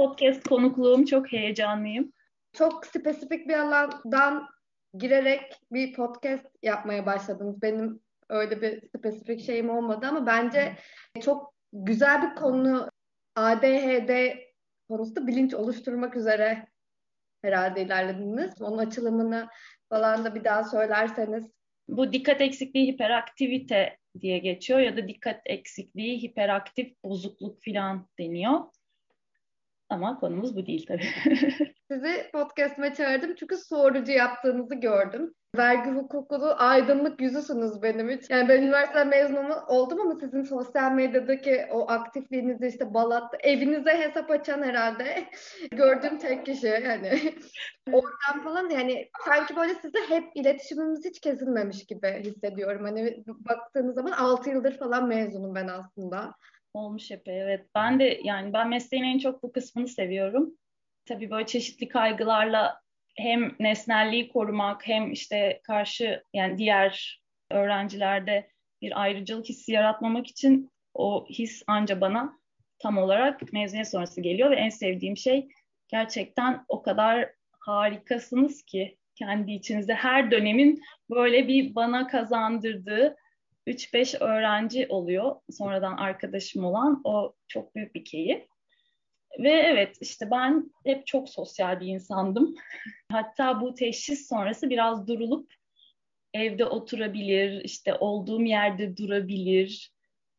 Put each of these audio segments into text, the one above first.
Podcast konukluğum çok heyecanlıyım. Çok spesifik bir alandan girerek bir podcast yapmaya başladınız. Benim öyle bir spesifik şeyim olmadı ama bence çok güzel bir konu ADHD konusunda bilinç oluşturmak üzere herhalde ilerlediniz. Onun açılımını falan da bir daha söylerseniz. Bu dikkat eksikliği hiperaktivite diye geçiyor ya da dikkat eksikliği hiperaktif bozukluk falan deniyor. Ama konumuz bu değil tabii. Sizi podcast'ime çağırdım çünkü sorucu yaptığınızı gördüm. Vergi hukukunu aydınlık yüzüsünüz benim için. Yani ben üniversite mezunu oldum ama sizin sosyal medyadaki o aktifliğinizi işte Balat'ta evinize hesap açan herhalde gördüğüm tek kişi yani. Oradan falan yani sanki böyle size hep iletişimimiz hiç kesilmemiş gibi hissediyorum. Hani baktığınız zaman 6 yıldır falan mezunum ben aslında. Olmuş epey evet. Ben de yani ben mesleğin en çok bu kısmını seviyorum. Tabii böyle çeşitli kaygılarla hem nesnelliği korumak hem işte karşı yani diğer öğrencilerde bir ayrıcalık hissi yaratmamak için o his anca bana tam olarak mezuniyet sonrası geliyor ve en sevdiğim şey gerçekten o kadar harikasınız ki kendi içinizde her dönemin böyle bir bana kazandırdığı 3-5 öğrenci oluyor. Sonradan arkadaşım olan o çok büyük bir keyif. Ve evet işte ben hep çok sosyal bir insandım. Hatta bu teşhis sonrası biraz durulup evde oturabilir, işte olduğum yerde durabilir,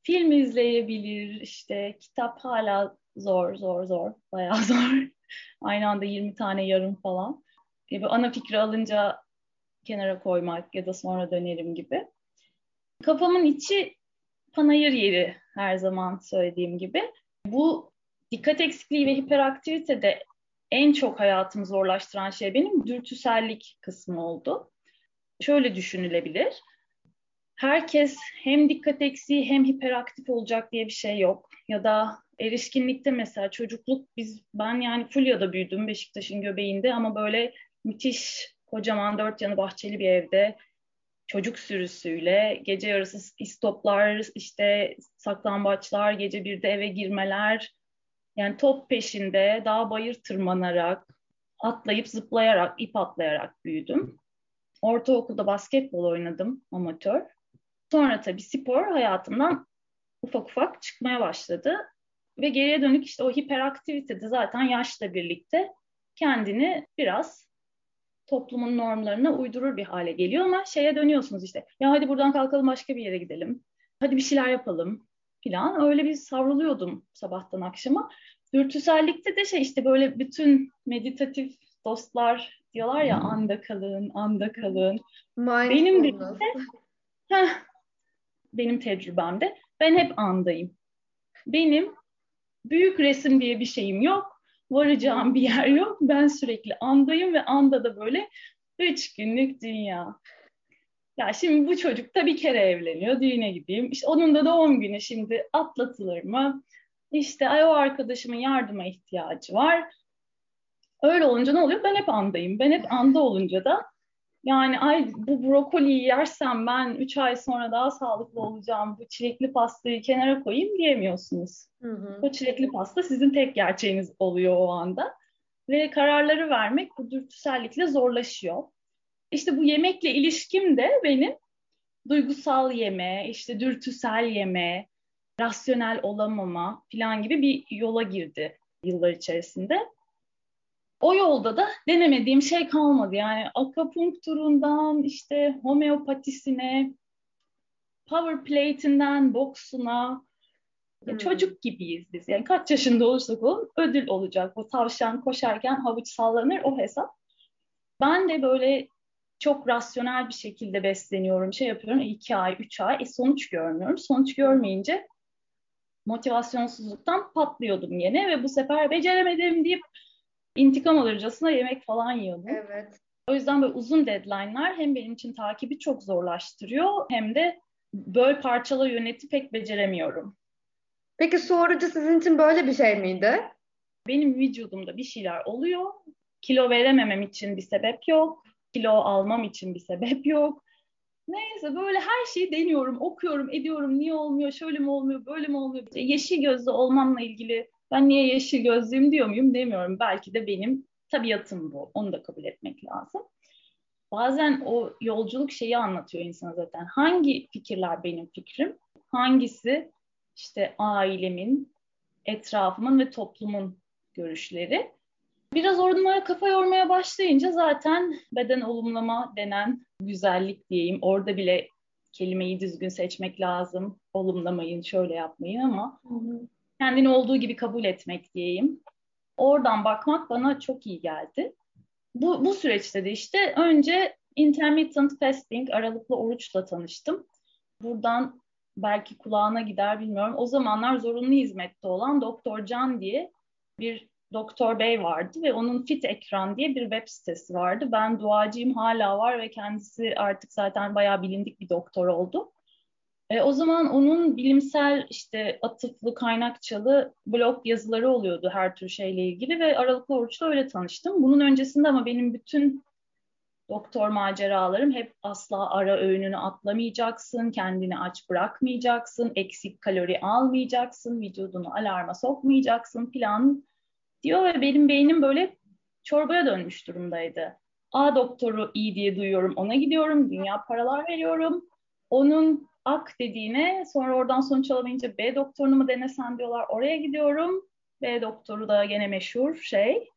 film izleyebilir, işte kitap hala zor zor zor, bayağı zor. Aynı anda 20 tane yarım falan. Gibi ana fikri alınca kenara koymak ya da sonra dönerim gibi. Kafamın içi panayır yeri her zaman söylediğim gibi. Bu dikkat eksikliği ve hiperaktivitede en çok hayatımı zorlaştıran şey benim dürtüsellik kısmı oldu. Şöyle düşünülebilir. Herkes hem dikkat eksiği hem hiperaktif olacak diye bir şey yok. Ya da erişkinlikte mesela çocukluk biz ben yani Fulya'da büyüdüm Beşiktaş'ın göbeğinde ama böyle müthiş kocaman dört yanı bahçeli bir evde çocuk sürüsüyle gece yarısı istoplar, işte saklambaçlar, gece birde eve girmeler, yani top peşinde dağ bayır tırmanarak, atlayıp zıplayarak, ip atlayarak büyüdüm. Ortaokulda basketbol oynadım amatör. Sonra tabii spor hayatımdan ufak ufak çıkmaya başladı. Ve geriye dönük işte o hiperaktivite de zaten yaşla birlikte kendini biraz toplumun normlarına uydurur bir hale geliyor ama şeye dönüyorsunuz işte ya hadi buradan kalkalım başka bir yere gidelim. Hadi bir şeyler yapalım falan. Öyle bir savruluyordum sabahtan akşama. Dürtüsellikte de şey işte böyle bütün meditatif dostlar diyorlar ya anda kalın, anda kalın. Benim de heh, benim tecrübemde ben hep andayım. Benim büyük resim diye bir şeyim yok. Varacağım bir yer yok. Ben sürekli andayım ve anda da böyle üç günlük dünya. Ya şimdi bu çocuk da bir kere evleniyor, düğüne gideyim. İşte onun da doğum günü şimdi atlatılır mı? İşte ay o arkadaşımın yardıma ihtiyacı var. Öyle olunca ne oluyor? Ben hep andayım. Ben hep anda olunca da yani ay bu brokoliyi yersem ben 3 ay sonra daha sağlıklı olacağım. Bu çilekli pastayı kenara koyayım diyemiyorsunuz. Hı hı. O çilekli pasta sizin tek gerçeğiniz oluyor o anda. Ve kararları vermek bu dürtüsellikle zorlaşıyor. İşte bu yemekle ilişkim de benim duygusal yeme, işte dürtüsel yeme, rasyonel olamama falan gibi bir yola girdi yıllar içerisinde. O yolda da denemediğim şey kalmadı. Yani akupunkturundan işte homeopatisine, power plate'inden boksuna hmm. çocuk gibiyiz biz. Yani kaç yaşında olursak olalım ödül olacak. O tavşan koşarken havuç sallanır o hesap. Ben de böyle çok rasyonel bir şekilde besleniyorum, şey yapıyorum, iki ay, üç ay, e, sonuç görmüyorum. Sonuç görmeyince motivasyonsuzluktan patlıyordum yine ve bu sefer beceremedim deyip intikam alırcasına yemek falan yiyordum. Evet. O yüzden böyle uzun deadline'lar hem benim için takibi çok zorlaştırıyor hem de böyle parçala yöneti pek beceremiyorum. Peki sorucu sizin için böyle bir şey miydi? Benim vücudumda bir şeyler oluyor. Kilo verememem için bir sebep yok. Kilo almam için bir sebep yok. Neyse böyle her şeyi deniyorum, okuyorum, ediyorum. Niye olmuyor, şöyle mi olmuyor, böyle mi olmuyor? Yeşil gözlü olmamla ilgili Ben niye yeşil gözlüyüm diyor muyum demiyorum. Belki de benim tabiatım bu. Onu da kabul etmek lazım. Bazen o yolculuk şeyi anlatıyor insana zaten. Hangi fikirler benim fikrim? Hangisi işte ailemin, etrafımın ve toplumun görüşleri? Biraz onlara kafa yormaya başlayınca zaten beden olumlama denen güzellik diyeyim. Orada bile kelimeyi düzgün seçmek lazım. Olumlamayın, şöyle yapmayın ama hı hı. Kendini olduğu gibi kabul etmek diyeyim. Oradan bakmak bana çok iyi geldi. Bu, bu süreçte de işte önce intermittent fasting, aralıklı oruçla tanıştım. Buradan belki kulağına gider bilmiyorum. O zamanlar zorunlu hizmette olan Doktor Can diye bir Doktor Bey vardı ve onun Fit Ekran diye bir web sitesi vardı. Ben duacıyım hala var ve kendisi artık zaten bayağı bilindik bir doktor oldu. E, o zaman onun bilimsel işte atıflı, kaynakçalı blog yazıları oluyordu her tür şeyle ilgili ve aralıklı oruçla öyle tanıştım. Bunun öncesinde ama benim bütün doktor maceralarım hep asla ara öğününü atlamayacaksın, kendini aç bırakmayacaksın, eksik kalori almayacaksın, vücudunu alarma sokmayacaksın plan diyor ve benim beynim böyle çorbaya dönmüş durumdaydı. A doktoru iyi diye duyuyorum, ona gidiyorum, dünya paralar veriyorum. Onun ak dediğine sonra oradan sonuç alamayınca B doktorunu mu denesen diyorlar, oraya gidiyorum. B doktoru da gene meşhur şey,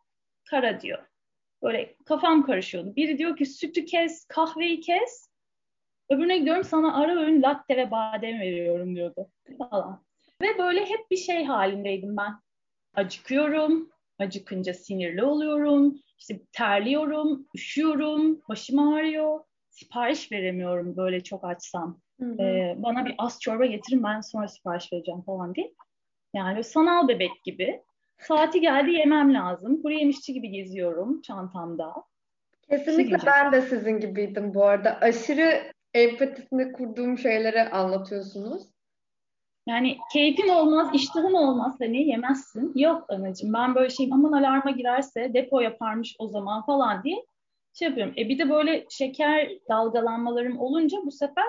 kara diyor. Böyle kafam karışıyordu. Biri diyor ki sütü kes, kahveyi kes. Öbürüne gidiyorum sana ara öğün latte ve badem veriyorum diyordu falan. Ve böyle hep bir şey halindeydim ben. Acıkıyorum, acıkınca sinirli oluyorum, işte terliyorum, üşüyorum, başım ağrıyor, sipariş veremiyorum böyle çok açsam. Hı hı. Ee, bana bir az çorba getirin ben sonra sipariş vereceğim falan diye. Yani sanal bebek gibi. Saati geldi yemem lazım. Kuru yemişçi gibi geziyorum çantamda. Kesinlikle ben de sizin gibiydim bu arada. Aşırı empatisini kurduğum şeyleri anlatıyorsunuz. Yani keyfin olmaz, iştahın olmaz hani yemezsin. Yok anacığım ben böyle şeyim aman alarma girerse depo yaparmış o zaman falan diye şey yapıyorum. E bir de böyle şeker dalgalanmalarım olunca bu sefer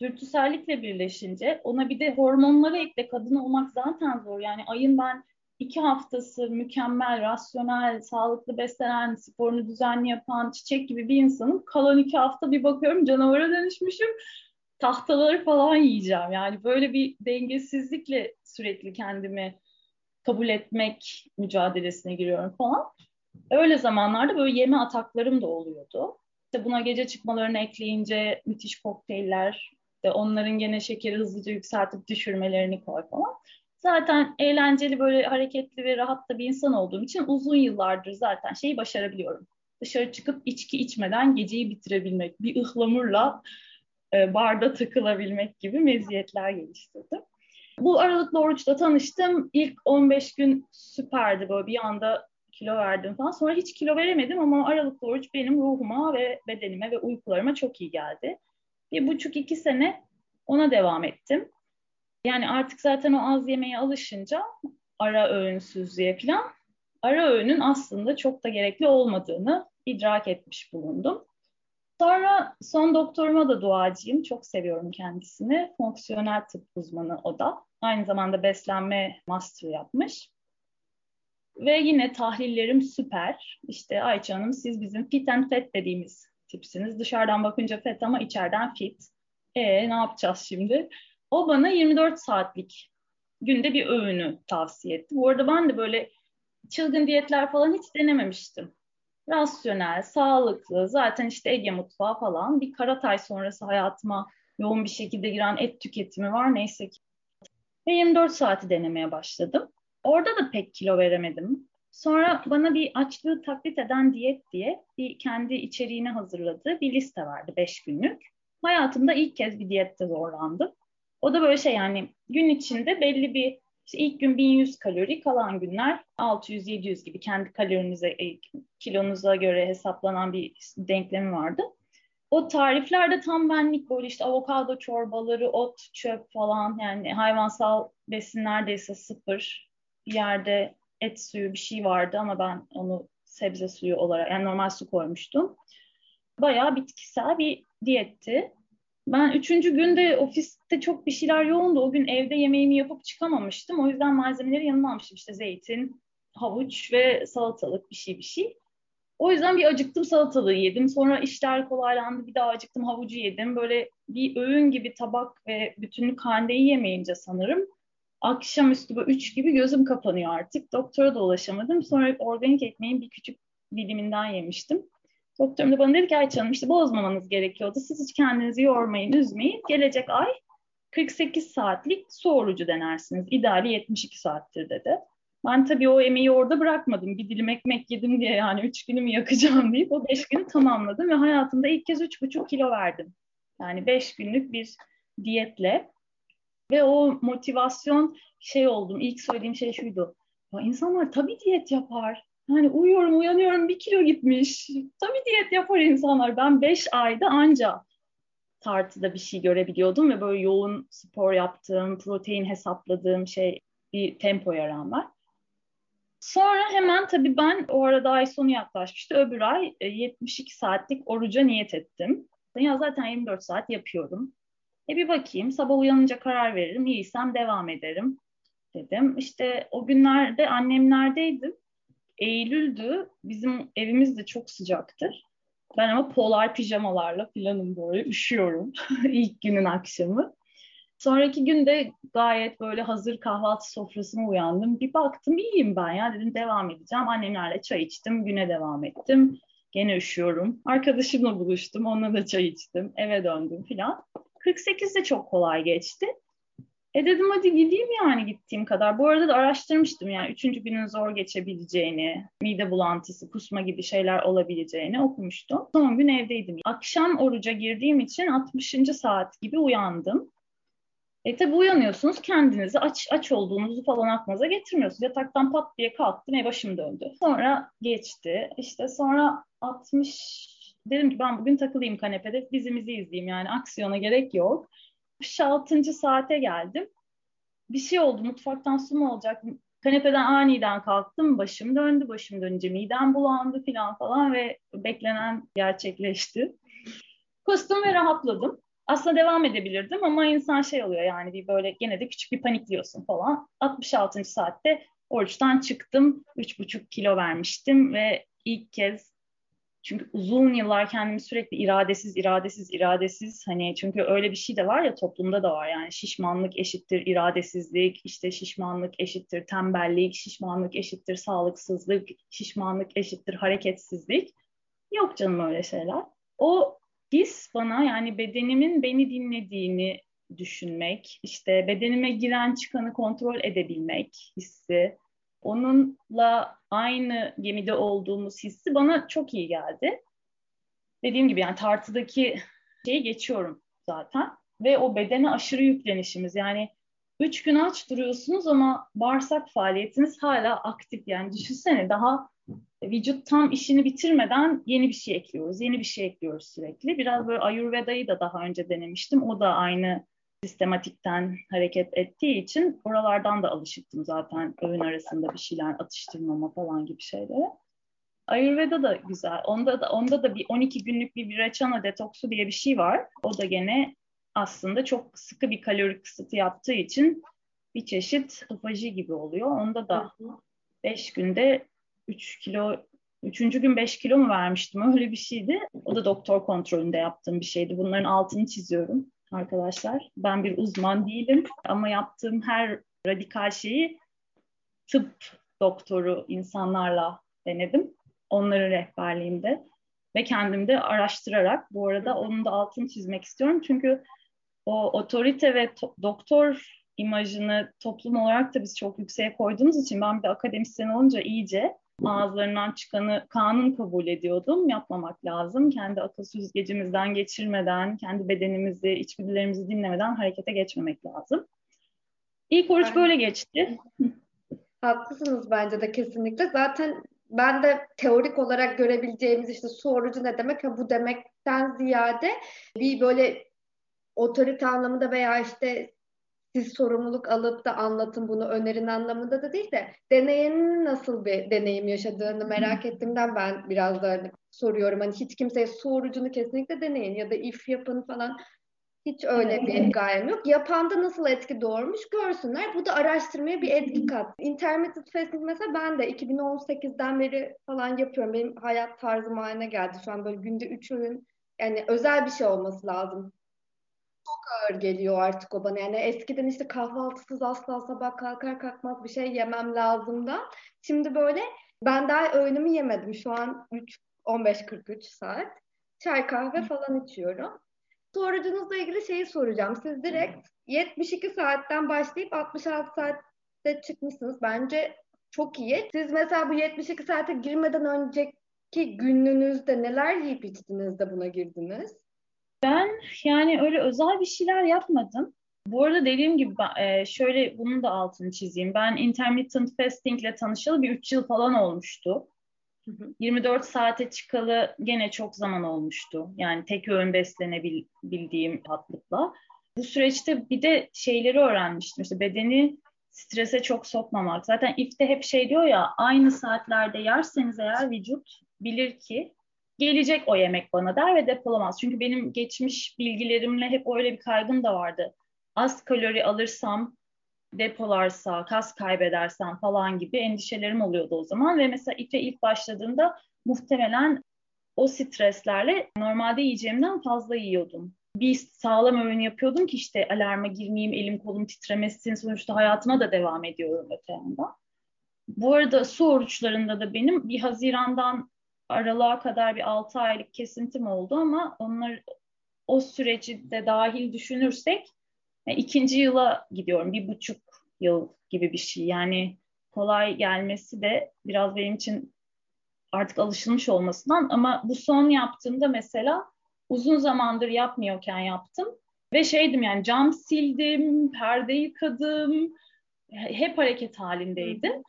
dürtüsellikle birleşince ona bir de hormonları ekle kadın olmak zaten zor. Yani ayın ben iki haftası mükemmel, rasyonel, sağlıklı beslenen, sporunu düzenli yapan, çiçek gibi bir insanım. Kalan iki hafta bir bakıyorum canavara dönüşmüşüm. Tahtaları falan yiyeceğim. Yani böyle bir dengesizlikle sürekli kendimi kabul etmek mücadelesine giriyorum falan. Öyle zamanlarda böyle yeme ataklarım da oluyordu. İşte buna gece çıkmalarını ekleyince müthiş kokteyller, işte onların gene şekeri hızlıca yükseltip düşürmelerini koy falan. Zaten eğlenceli böyle hareketli ve rahat da bir insan olduğum için uzun yıllardır zaten şeyi başarabiliyorum. Dışarı çıkıp içki içmeden geceyi bitirebilmek, bir ıhlamurla e, barda takılabilmek gibi meziyetler geliştirdim. Bu aralıklı oruçla tanıştım. İlk 15 gün süperdi böyle bir anda kilo verdim falan. Sonra hiç kilo veremedim ama aralıklı oruç benim ruhuma ve bedenime ve uykularıma çok iyi geldi. Bir buçuk iki sene ona devam ettim. Yani artık zaten o az yemeğe alışınca ara öğünsüzlüğe falan ara öğünün aslında çok da gerekli olmadığını idrak etmiş bulundum. Sonra son doktoruma da duacıyım. Çok seviyorum kendisini. Fonksiyonel tıp uzmanı o da. Aynı zamanda beslenme master yapmış. Ve yine tahlillerim süper. İşte Ayça Hanım siz bizim fit and fat dediğimiz tipsiniz. Dışarıdan bakınca fat ama içeriden fit. E ne yapacağız şimdi? O bana 24 saatlik günde bir öğünü tavsiye etti. Bu arada ben de böyle çılgın diyetler falan hiç denememiştim. Rasyonel, sağlıklı, zaten işte Ege mutfağı falan. Bir Karatay sonrası hayatıma yoğun bir şekilde giren et tüketimi var neyse ki. Ve 24 saati denemeye başladım. Orada da pek kilo veremedim. Sonra bana bir açlığı taklit eden diyet diye bir kendi içeriğini hazırladığı bir liste verdi 5 günlük. Hayatımda ilk kez bir diyette zorlandım. O da böyle şey yani gün içinde belli bir işte ilk gün 1100 kalori, kalan günler 600-700 gibi kendi kalorinize, e, kilonuza göre hesaplanan bir denklemi vardı. O tariflerde tam benlik böyle işte avokado çorbaları, ot, çöp falan yani hayvansal besin neredeyse sıfır. Bir yerde et suyu bir şey vardı ama ben onu sebze suyu olarak yani normal su koymuştum. Bayağı bitkisel bir diyetti. Ben üçüncü günde ofiste çok bir şeyler yoğundu. O gün evde yemeğimi yapıp çıkamamıştım. O yüzden malzemeleri yanıma almıştım. İşte zeytin, havuç ve salatalık bir şey bir şey. O yüzden bir acıktım salatalığı yedim. Sonra işler kolaylandı. Bir daha acıktım havucu yedim. Böyle bir öğün gibi tabak ve bütünlük halinde yemeyince sanırım. Akşamüstü böyle üç gibi gözüm kapanıyor artık. Doktora da ulaşamadım. Sonra organik ekmeğin bir küçük diliminden yemiştim. Doktorum da bana dedi ki Ayça Hanım işte bozmamanız gerekiyordu. Siz hiç kendinizi yormayın, üzmeyin. Gelecek ay 48 saatlik su orucu denersiniz. İdeali 72 saattir dedi. Ben tabii o emeği orada bırakmadım. Bir dilim ekmek yedim diye yani üç günümü yakacağım deyip o beş günü tamamladım ve hayatımda ilk kez üç buçuk kilo verdim. Yani beş günlük bir diyetle ve o motivasyon şey oldum. İlk söylediğim şey şuydu. Ya insanlar tabii diyet yapar. Yani uyuyorum, uyanıyorum bir kilo gitmiş. Tabii diyet yapar insanlar. Ben beş ayda anca tartıda bir şey görebiliyordum ve böyle yoğun spor yaptığım, protein hesapladığım şey bir tempoya rağmen. Sonra hemen tabii ben o arada ay sonu yaklaşmıştı. Öbür ay 72 e, saatlik oruca niyet ettim. Ya zaten 24 saat yapıyorum. E bir bakayım sabah uyanınca karar veririm. İyiysem devam ederim dedim. İşte o günlerde annemlerdeydim. Eylül'dü. Bizim evimiz de çok sıcaktır. Ben ama polar pijamalarla filanım böyle üşüyorum ilk günün akşamı. Sonraki günde gayet böyle hazır kahvaltı sofrasına uyandım. Bir baktım iyiyim ben ya dedim devam edeceğim. Annemlerle çay içtim, güne devam ettim. Gene üşüyorum. Arkadaşımla buluştum, onunla da çay içtim. Eve döndüm filan. 48 de çok kolay geçti. E dedim hadi gideyim yani gittiğim kadar. Bu arada da araştırmıştım yani üçüncü günün zor geçebileceğini, mide bulantısı, kusma gibi şeyler olabileceğini okumuştum. Son gün evdeydim. Akşam oruca girdiğim için 60. saat gibi uyandım. E tabi uyanıyorsunuz kendinizi aç aç olduğunuzu falan aklınıza getirmiyorsunuz. Yataktan pat diye kalktım ve başım döndü. Sonra geçti. İşte sonra 60 dedim ki ben bugün takılayım kanepede dizimizi izleyeyim yani aksiyona gerek yok. 66. saate geldim. Bir şey oldu mutfaktan su mu olacak? Kanepeden aniden kalktım başım döndü. Başım dönünce midem bulandı falan falan ve beklenen gerçekleşti. Kustum ve rahatladım aslında devam edebilirdim ama insan şey oluyor yani bir böyle gene de küçük bir panikliyorsun falan. 66. saatte oruçtan çıktım. 3,5 kilo vermiştim ve ilk kez çünkü uzun yıllar kendimi sürekli iradesiz, iradesiz, iradesiz hani çünkü öyle bir şey de var ya toplumda da var yani şişmanlık eşittir iradesizlik, işte şişmanlık eşittir tembellik, şişmanlık eşittir sağlıksızlık, şişmanlık eşittir hareketsizlik. Yok canım öyle şeyler. O his bana yani bedenimin beni dinlediğini düşünmek, işte bedenime giren çıkanı kontrol edebilmek hissi, onunla aynı gemide olduğumuz hissi bana çok iyi geldi. Dediğim gibi yani tartıdaki şeyi geçiyorum zaten ve o bedene aşırı yüklenişimiz yani üç gün aç duruyorsunuz ama bağırsak faaliyetiniz hala aktif yani düşünsene daha vücut tam işini bitirmeden yeni bir şey ekliyoruz, yeni bir şey ekliyoruz sürekli. Biraz böyle Ayurveda'yı da daha önce denemiştim. O da aynı sistematikten hareket ettiği için oralardan da alışıktım zaten öğün arasında bir şeyler atıştırmama falan gibi şeylere. Ayurveda da güzel. Onda da onda da bir 12 günlük bir virachana detoksu diye bir şey var. O da gene aslında çok sıkı bir kalori kısıtı yaptığı için bir çeşit ofaji gibi oluyor. Onda da 5 günde 3 kilo, üçüncü gün 5 kilo mu vermiştim öyle bir şeydi. O da doktor kontrolünde yaptığım bir şeydi. Bunların altını çiziyorum arkadaşlar. Ben bir uzman değilim ama yaptığım her radikal şeyi tıp doktoru insanlarla denedim. Onların rehberliğinde ve kendim de araştırarak bu arada onun da altını çizmek istiyorum. Çünkü o otorite ve doktor imajını toplum olarak da biz çok yükseğe koyduğumuz için ben bir de akademisyen olunca iyice ağızlarından çıkanı kanun kabul ediyordum. Yapmamak lazım. Kendi akıl süzgecimizden geçirmeden, kendi bedenimizi, içgüdülerimizi dinlemeden harekete geçmemek lazım. İlk oruç böyle geçti. Haklısınız bence de kesinlikle. Zaten ben de teorik olarak görebileceğimiz işte su orucu ne demek? Ha, bu demekten ziyade bir böyle otorite anlamında veya işte siz sorumluluk alıp da anlatın bunu önerin anlamında da değil de deneyenin nasıl bir deneyim yaşadığını merak ettiğimden ben biraz da hani soruyorum. Hani hiç kimseye su orucunu kesinlikle deneyin ya da if yapın falan. Hiç öyle bir gayem yok. Yapanda nasıl etki doğurmuş görsünler. Bu da araştırmaya bir etki kat. Intermittent fasting mesela ben de 2018'den beri falan yapıyorum. Benim hayat tarzım haline geldi. Şu an böyle günde 3 öğün yani özel bir şey olması lazım. Çok ağır geliyor artık o bana. Yani eskiden işte kahvaltısız asla sabah kalkar kalkmaz bir şey yemem lazımdı. Şimdi böyle ben daha öğünümü yemedim. Şu an 3 15-43 saat. Çay kahve falan içiyorum. Sorucunuzla ilgili şeyi soracağım. Siz direkt 72 saatten başlayıp 66 saatte çıkmışsınız. Bence çok iyi. Siz mesela bu 72 saate girmeden önceki gününüzde neler yiyip içtiniz de buna girdiniz? Ben yani öyle özel bir şeyler yapmadım. Bu arada dediğim gibi e, şöyle bunun da altını çizeyim. Ben intermittent fasting ile tanışalı bir 3 yıl falan olmuştu. 24 saate çıkalı gene çok zaman olmuştu. Yani tek öğün beslenebildiğim rahatlıkla. Bu süreçte bir de şeyleri öğrenmiştim. İşte bedeni strese çok sokmamak. Zaten ifte hep şey diyor ya aynı saatlerde yerseniz eğer vücut bilir ki gelecek o yemek bana der ve depolamaz. Çünkü benim geçmiş bilgilerimle hep öyle bir kaygım da vardı. Az kalori alırsam depolarsa, kas kaybedersem falan gibi endişelerim oluyordu o zaman. Ve mesela İFE ilk başladığımda muhtemelen o streslerle normalde yiyeceğimden fazla yiyordum. Bir sağlam öğün yapıyordum ki işte alarma girmeyeyim, elim kolum titremesin. Sonuçta hayatıma da devam ediyorum öte yandan. Bu arada su oruçlarında da benim bir Haziran'dan Aralık'a kadar bir 6 aylık kesintim oldu ama onlar o süreci de dahil düşünürsek yani ikinci yıla gidiyorum. Bir buçuk yıl gibi bir şey. Yani kolay gelmesi de biraz benim için artık alışılmış olmasından ama bu son yaptığımda mesela uzun zamandır yapmıyorken yaptım ve şeydim yani cam sildim, perde yıkadım, hep hareket halindeydim.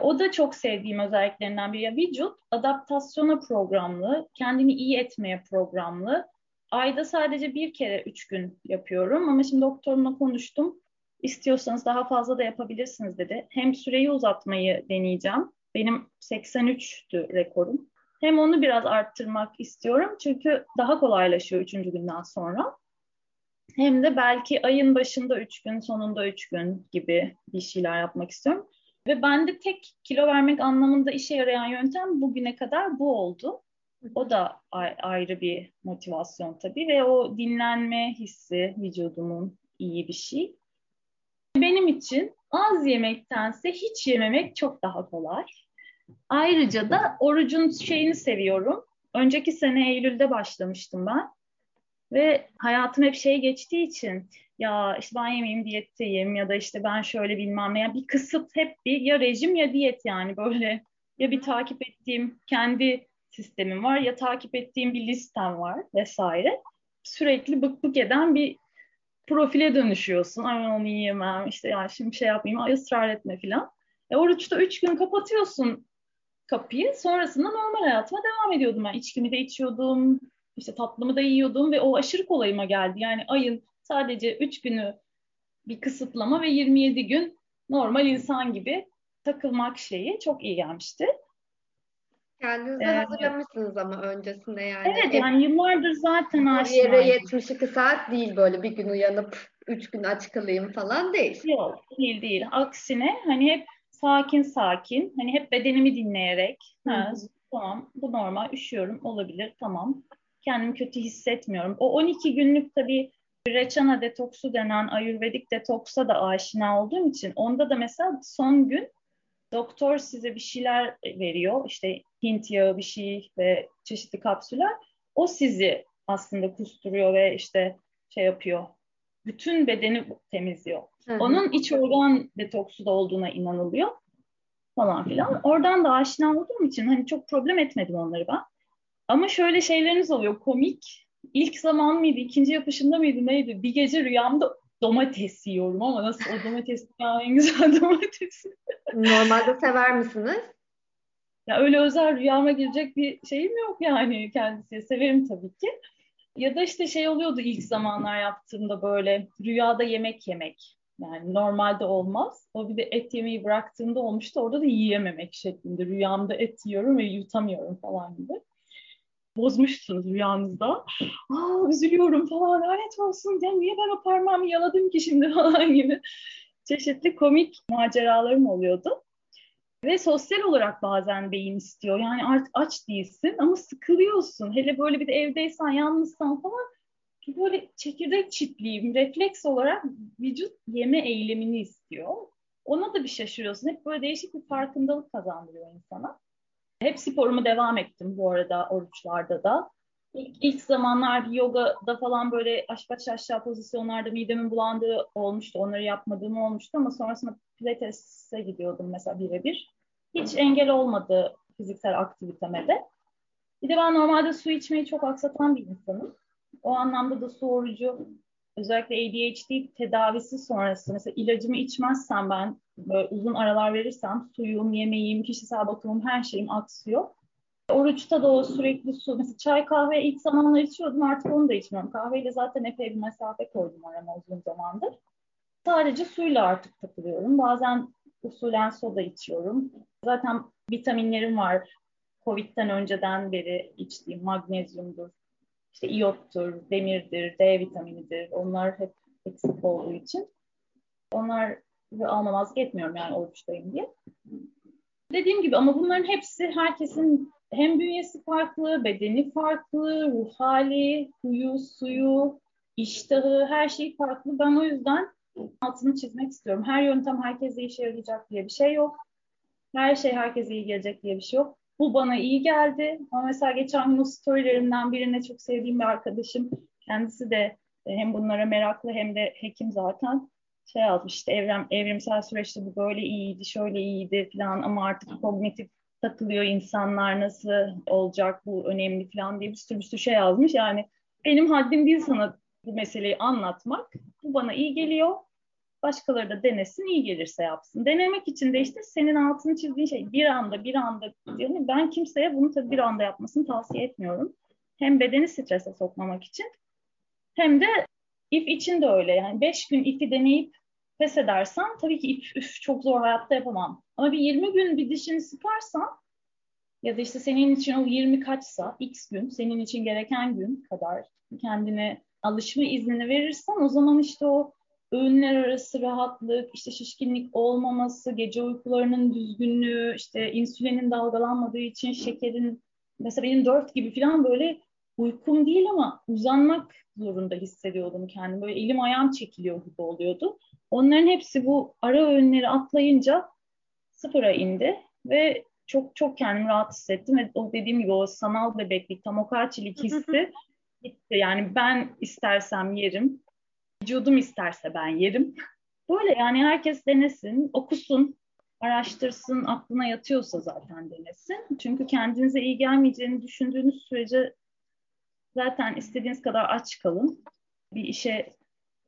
O da çok sevdiğim özelliklerinden biri. Ya vücut adaptasyona programlı, kendini iyi etmeye programlı. Ayda sadece bir kere üç gün yapıyorum ama şimdi doktorumla konuştum. İstiyorsanız daha fazla da yapabilirsiniz dedi. Hem süreyi uzatmayı deneyeceğim. Benim 83'tü rekorum. Hem onu biraz arttırmak istiyorum çünkü daha kolaylaşıyor üçüncü günden sonra. Hem de belki ayın başında üç gün, sonunda üç gün gibi bir şeyler yapmak istiyorum. Ve bende tek kilo vermek anlamında işe yarayan yöntem bugüne kadar bu oldu. O da ayrı bir motivasyon tabii ve o dinlenme hissi vücudumun iyi bir şey. Benim için az yemektense hiç yememek çok daha kolay. Ayrıca da orucun şeyini seviyorum. Önceki sene Eylül'de başlamıştım ben. Ve hayatım hep şey geçtiği için ya işte ben yemeyeyim diyetteyim ya da işte ben şöyle bilmem ne. Yani bir kısıt hep bir ya rejim ya diyet yani böyle. Ya bir takip ettiğim kendi sistemim var ya takip ettiğim bir listem var vesaire. Sürekli bık bık eden bir profile dönüşüyorsun. Ay onu yiyemem işte ya şimdi şey yapmayayım ay ısrar etme filan. E, oruçta üç gün kapatıyorsun kapıyı. Sonrasında normal hayatıma devam ediyordum. Ben içkimi de içiyordum. işte tatlımı da yiyordum ve o aşırı kolayıma geldi. Yani ayın sadece üç günü bir kısıtlama ve 27 gün normal insan gibi takılmak şeyi çok iyi gelmişti. Kendinizi ee, hazırlamışsınız ama öncesinde yani. Evet yani yıllardır zaten aşinayım. Yere 72 saat değil böyle bir gün uyanıp 3 gün aç kalayım falan değil. Yok değil değil. Aksine hani hep sakin sakin hani hep bedenimi dinleyerek ha, tamam bu normal üşüyorum olabilir tamam kendimi kötü hissetmiyorum. O 12 günlük tabii Reçana detoksu denen ayurvedik detoksa da aşina olduğum için onda da mesela son gün doktor size bir şeyler veriyor. İşte Hint yağı bir şey ve çeşitli kapsüller. O sizi aslında kusturuyor ve işte şey yapıyor. Bütün bedeni temizliyor. Hı hı. Onun iç organ detoksu da olduğuna inanılıyor falan filan. Oradan da aşina olduğum için hani çok problem etmedim onları ben. Ama şöyle şeyleriniz oluyor komik. İlk zaman mıydı, ikinci yapışında mıydı neydi? Bir gece rüyamda domates yiyorum ama nasıl o domates ya en güzel domates. Normalde sever misiniz? Ya öyle özel rüyama girecek bir şeyim yok yani kendisi. Severim tabii ki. Ya da işte şey oluyordu ilk zamanlar yaptığımda böyle rüyada yemek yemek. Yani normalde olmaz. O bir de et yemeyi bıraktığımda olmuştu. Orada da yiyememek şeklinde. Rüyamda et yiyorum ve yutamıyorum falan gibi. Bozmuşsunuz rüyanızda. Aa üzülüyorum falan lanet olsun. Ya niye ben o parmağımı yaladım ki şimdi falan gibi çeşitli komik maceralarım oluyordu. Ve sosyal olarak bazen beyin istiyor. Yani artık aç değilsin ama sıkılıyorsun. Hele böyle bir de evdeysen, yalnızsan falan böyle çekirdek çitleyeyim. Refleks olarak vücut yeme eylemini istiyor. Ona da bir şaşırıyorsun. Hep böyle değişik bir farkındalık kazandırıyor insana. Hep sporumu devam ettim bu arada oruçlarda da. İlk, ilk zamanlar bir yogada falan böyle aşağı aşağı pozisyonlarda midemin bulandığı olmuştu. Onları yapmadığım olmuştu ama sonrasında pilates'e gidiyordum mesela birebir. Hiç engel olmadı fiziksel aktiviteme de. Bir de ben normalde su içmeyi çok aksatan bir insanım. O anlamda da su orucu özellikle ADHD tedavisi sonrası mesela ilacımı içmezsem ben böyle uzun aralar verirsem suyum, yemeğim, kişisel bakımım her şeyim aksıyor. Oruçta da o sürekli su. Mesela çay kahve ilk zamanlar içiyordum artık onu da içmiyorum. Kahveyle zaten epey bir mesafe koydum arama uzun zamandır. Sadece suyla artık takılıyorum. Bazen usulen soda içiyorum. Zaten vitaminlerim var. Covid'den önceden beri içtiğim magnezyumdur, işte iyottur, demirdir, D vitaminidir. Onlar hep eksik olduğu için. Onlar almamazlık etmiyorum yani oruçtayım diye. Dediğim gibi ama bunların hepsi herkesin hem bünyesi farklı, bedeni farklı, ruh hali, huyu, suyu, iştahı, her şey farklı. Ben o yüzden altını çizmek istiyorum. Her yöntem herkese işe yarayacak diye bir şey yok. Her şey herkese iyi gelecek diye bir şey yok. Bu bana iyi geldi. Ama mesela geçen gün o storylerimden birine çok sevdiğim bir arkadaşım, kendisi de e, hem bunlara meraklı hem de hekim zaten şey yazmış işte evrim, evrimsel süreçte bu böyle iyiydi, şöyle iyiydi falan ama artık kognitif takılıyor insanlar nasıl olacak bu önemli falan diye bir sürü bir sürü şey yazmış. Yani benim haddim değil sana bu meseleyi anlatmak. Bu bana iyi geliyor. Başkaları da denesin, iyi gelirse yapsın. Denemek için de işte senin altını çizdiğin şey bir anda, bir anda diyorum. Ben kimseye bunu tabii bir anda yapmasını tavsiye etmiyorum. Hem bedeni strese sokmamak için hem de if için de öyle. Yani beş gün ifi deneyip pes edersen tabii ki if, üf, çok zor hayatta yapamam. Ama bir 20 gün bir dişini sıkarsan ya da işte senin için o 20 kaçsa x gün senin için gereken gün kadar kendine alışma iznini verirsen o zaman işte o öğünler arası rahatlık, işte şişkinlik olmaması, gece uykularının düzgünlüğü, işte insülinin dalgalanmadığı için şekerin mesela benim dört gibi falan böyle uykum değil ama uzanmak zorunda hissediyordum kendimi. Böyle elim ayağım çekiliyor gibi oluyordu. Onların hepsi bu ara öğünleri atlayınca sıfıra indi ve çok çok kendimi rahat hissettim ve o dediğim gibi o sanal bebeklik, tam o kaçilik hissi gitti. Yani ben istersem yerim, vücudum isterse ben yerim. Böyle yani herkes denesin, okusun, araştırsın, aklına yatıyorsa zaten denesin. Çünkü kendinize iyi gelmeyeceğini düşündüğünüz sürece zaten istediğiniz kadar aç kalın. Bir işe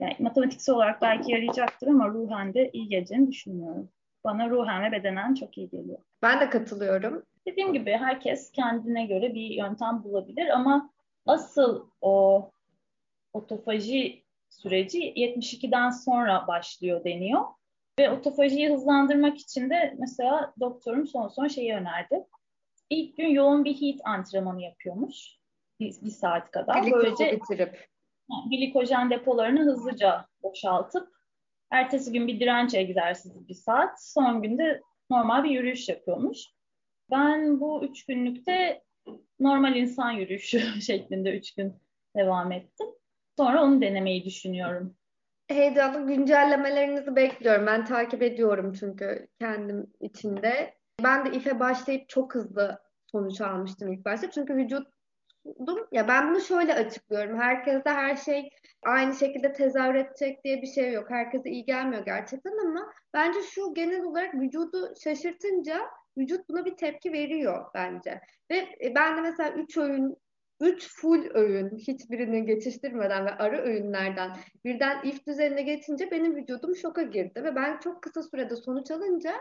yani matematiksel olarak belki yarayacaktır ama ruhen de iyi geleceğini düşünmüyorum. Bana ruhen ve bedenen çok iyi geliyor. Ben de katılıyorum. Dediğim gibi herkes kendine göre bir yöntem bulabilir ama asıl o otofaji süreci 72'den sonra başlıyor deniyor. Ve otofajiyi hızlandırmak için de mesela doktorum son son şeyi önerdi. İlk gün yoğun bir heat antrenmanı yapıyormuş. Bir, bir saat kadar. Glikozu Böylece bitirip. glikojen depolarını hızlıca boşaltıp ertesi gün bir direnç egzersizi bir saat. Son günde normal bir yürüyüş yapıyormuş. Ben bu üç günlükte normal insan yürüyüşü şeklinde üç gün devam ettim. Sonra onu denemeyi düşünüyorum. Heyecanlı güncellemelerinizi bekliyorum. Ben takip ediyorum çünkü kendim içinde. Ben de İF'e başlayıp çok hızlı sonuç almıştım ilk başta. Çünkü vücudum, ya ben bunu şöyle açıklıyorum. Herkeste her şey aynı şekilde tezahür edecek diye bir şey yok. Herkese iyi gelmiyor gerçekten ama bence şu genel olarak vücudu şaşırtınca vücut buna bir tepki veriyor bence. Ve ben de mesela 3 öğün 3 full öğün hiçbirini geçiştirmeden ve ara öğünlerden birden if düzenine geçince benim vücudum şoka girdi ve ben çok kısa sürede sonuç alınca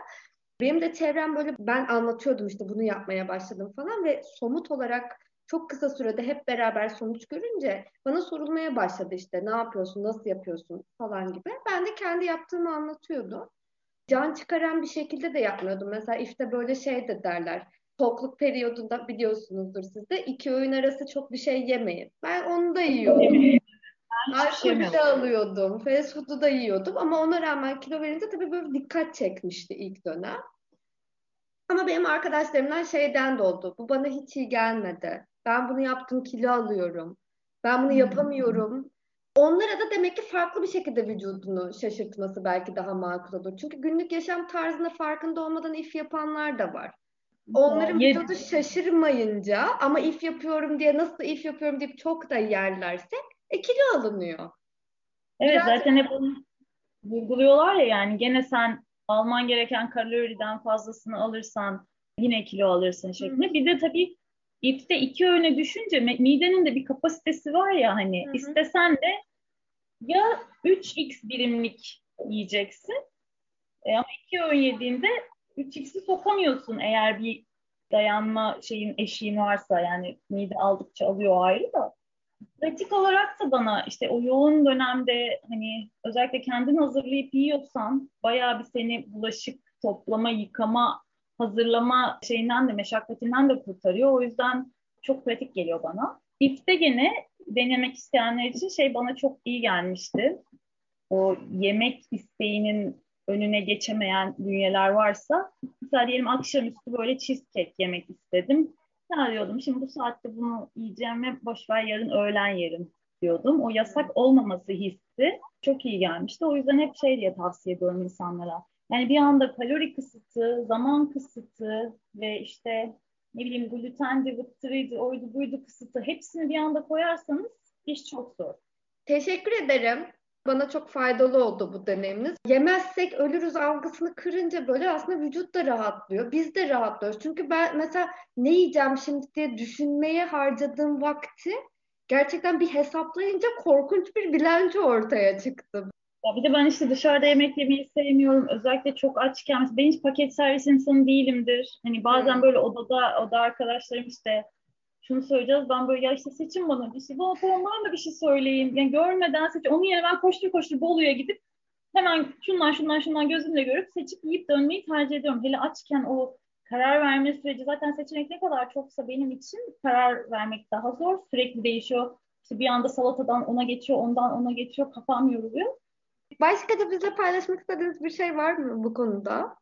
benim de çevrem böyle ben anlatıyordum işte bunu yapmaya başladım falan ve somut olarak çok kısa sürede hep beraber sonuç görünce bana sorulmaya başladı işte ne yapıyorsun, nasıl yapıyorsun falan gibi. Ben de kendi yaptığımı anlatıyordum. Can çıkaran bir şekilde de yapmıyordum. Mesela işte böyle şey de derler tokluk periyodunda biliyorsunuzdur siz de iki öğün arası çok bir şey yemeyin. Ben onu da yiyordum. Alkolü de alıyordum. Fast food'u da yiyordum. Ama ona rağmen kilo verince tabii böyle dikkat çekmişti ilk dönem. Ama benim arkadaşlarımdan şeyden de oldu. Bu bana hiç iyi gelmedi. Ben bunu yaptım kilo alıyorum. Ben bunu yapamıyorum. Onlara da demek ki farklı bir şekilde vücudunu şaşırtması belki daha makul olur. Çünkü günlük yaşam tarzında farkında olmadan if yapanlar da var. Onların vücudu şaşırmayınca ama if yapıyorum diye nasıl if yapıyorum deyip çok da yerlerse e, kilo alınıyor. Evet Biraz zaten hep onu vurguluyorlar ya yani gene sen alman gereken kaloriden fazlasını alırsan yine kilo alırsın şeklinde. Hı. Bir de tabii ifte iki öğüne düşünce midenin de bir kapasitesi var ya hani Hı-hı. istesen de ya 3x birimlik yiyeceksin e, ama iki öğün yediğinde 3x'i sokamıyorsun eğer bir dayanma şeyin eşiğin varsa yani mide aldıkça alıyor ayrı da. Pratik olarak da bana işte o yoğun dönemde hani özellikle kendin hazırlayıp yiyorsan bayağı bir seni bulaşık toplama, yıkama, hazırlama şeyinden de meşakkatinden de kurtarıyor. O yüzden çok pratik geliyor bana. İfte gene denemek isteyenler için şey bana çok iyi gelmişti. O yemek isteğinin önüne geçemeyen bünyeler varsa mesela diyelim akşamüstü böyle cheesecake yemek istedim. Ya diyordum şimdi bu saatte bunu yiyeceğim ve boşver yarın öğlen yerim diyordum. O yasak olmaması hissi çok iyi gelmişti. O yüzden hep şey diye tavsiye ediyorum insanlara. Yani bir anda kalori kısıtı, zaman kısıtı ve işte ne bileyim glutendi, vıttırıydı, oydu buydu kısıtı hepsini bir anda koyarsanız iş çok zor. Teşekkür ederim. Bana çok faydalı oldu bu deneyiminiz. Yemezsek ölürüz algısını kırınca böyle aslında vücut da rahatlıyor. Biz de rahatlıyoruz. Çünkü ben mesela ne yiyeceğim şimdi diye düşünmeye harcadığım vakti gerçekten bir hesaplayınca korkunç bir bilanço ortaya çıktı. Ya bir de ben işte dışarıda yemek yemeyi sevmiyorum. Özellikle çok açken. Ben hiç paket servis insanı değilimdir. Hani bazen hmm. böyle odada, oda arkadaşlarım işte şunu söyleyeceğiz. Ben böyle ya işte seçin bana bir şey. Bana tamam da bir şey söyleyeyim. Yani görmeden seç. Onun yerine ben koştur koştur Bolu'ya gidip hemen şundan şundan şundan gözümle görüp seçip yiyip dönmeyi tercih ediyorum. Hele açken o karar verme süreci zaten seçenek ne kadar çoksa benim için karar vermek daha zor. Sürekli değişiyor. İşte bir anda salatadan ona geçiyor, ondan ona geçiyor. Kafam yoruluyor. Başka da bizle paylaşmak istediğiniz bir şey var mı bu konuda?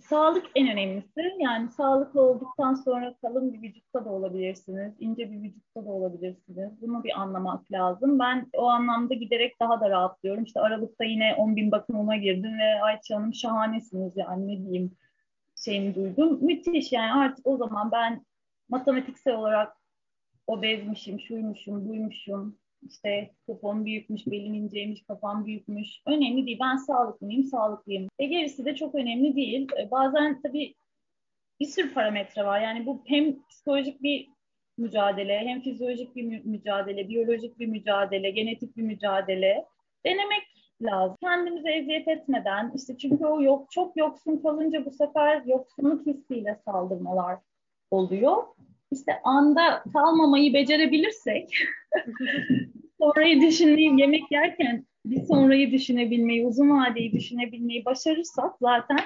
Sağlık en önemlisi. Yani sağlıklı olduktan sonra kalın bir vücutta da olabilirsiniz, ince bir vücutta da olabilirsiniz. Bunu bir anlamak lazım. Ben o anlamda giderek daha da rahatlıyorum. İşte Aralık'ta yine 10 bin bakımıma girdim ve Ayça Hanım şahanesiniz yani ne diyeyim şeyini duydum. Müthiş yani artık o zaman ben matematiksel olarak obezmişim, şuymuşum, buymuşum, işte popom büyükmüş, belim inceymiş, kafam büyükmüş. Önemli değil. Ben sağlıklıyım, sağlıklıyım. E gerisi de çok önemli değil. E, bazen tabii bir sürü parametre var. Yani bu hem psikolojik bir mücadele, hem fizyolojik bir mücadele, biyolojik bir mücadele, genetik bir mücadele. Denemek lazım. Kendimize eziyet etmeden, işte çünkü o yok, çok yoksun kalınca bu sefer yoksunluk hissiyle saldırmalar oluyor. İşte anda kalmamayı becerebilirsek sonrayı düşünmeyi yemek yerken bir sonrayı düşünebilmeyi, uzun vadeyi düşünebilmeyi başarırsak zaten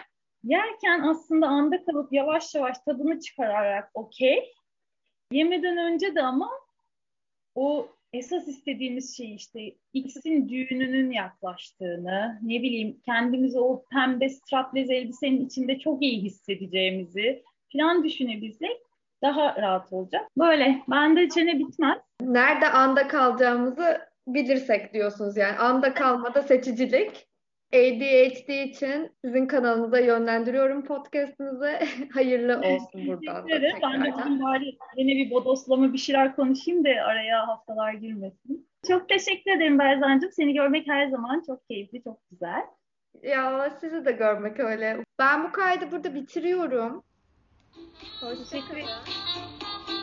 yerken aslında anda kalıp yavaş yavaş tadını çıkararak okey. Yemeden önce de ama o esas istediğimiz şey işte X'in düğününün yaklaştığını, ne bileyim kendimizi o pembe straplez elbisenin içinde çok iyi hissedeceğimizi falan düşünebilsek daha rahat olacak. Böyle. Bende çene bitmez. Nerede anda kalacağımızı bilirsek diyorsunuz yani. Anda kalmada seçicilik. ADHD için sizin kanalınıza yönlendiriyorum podcastınızı. Hayırlı olsun buradan da Ben de bugün bari yine bir bodoslama bir şeyler konuşayım da araya haftalar girmesin. Çok teşekkür ederim Berzancığım. Seni görmek her zaman çok keyifli, çok güzel. Ya sizi de görmek öyle. Ben bu kaydı burada bitiriyorum. 好，辛苦你。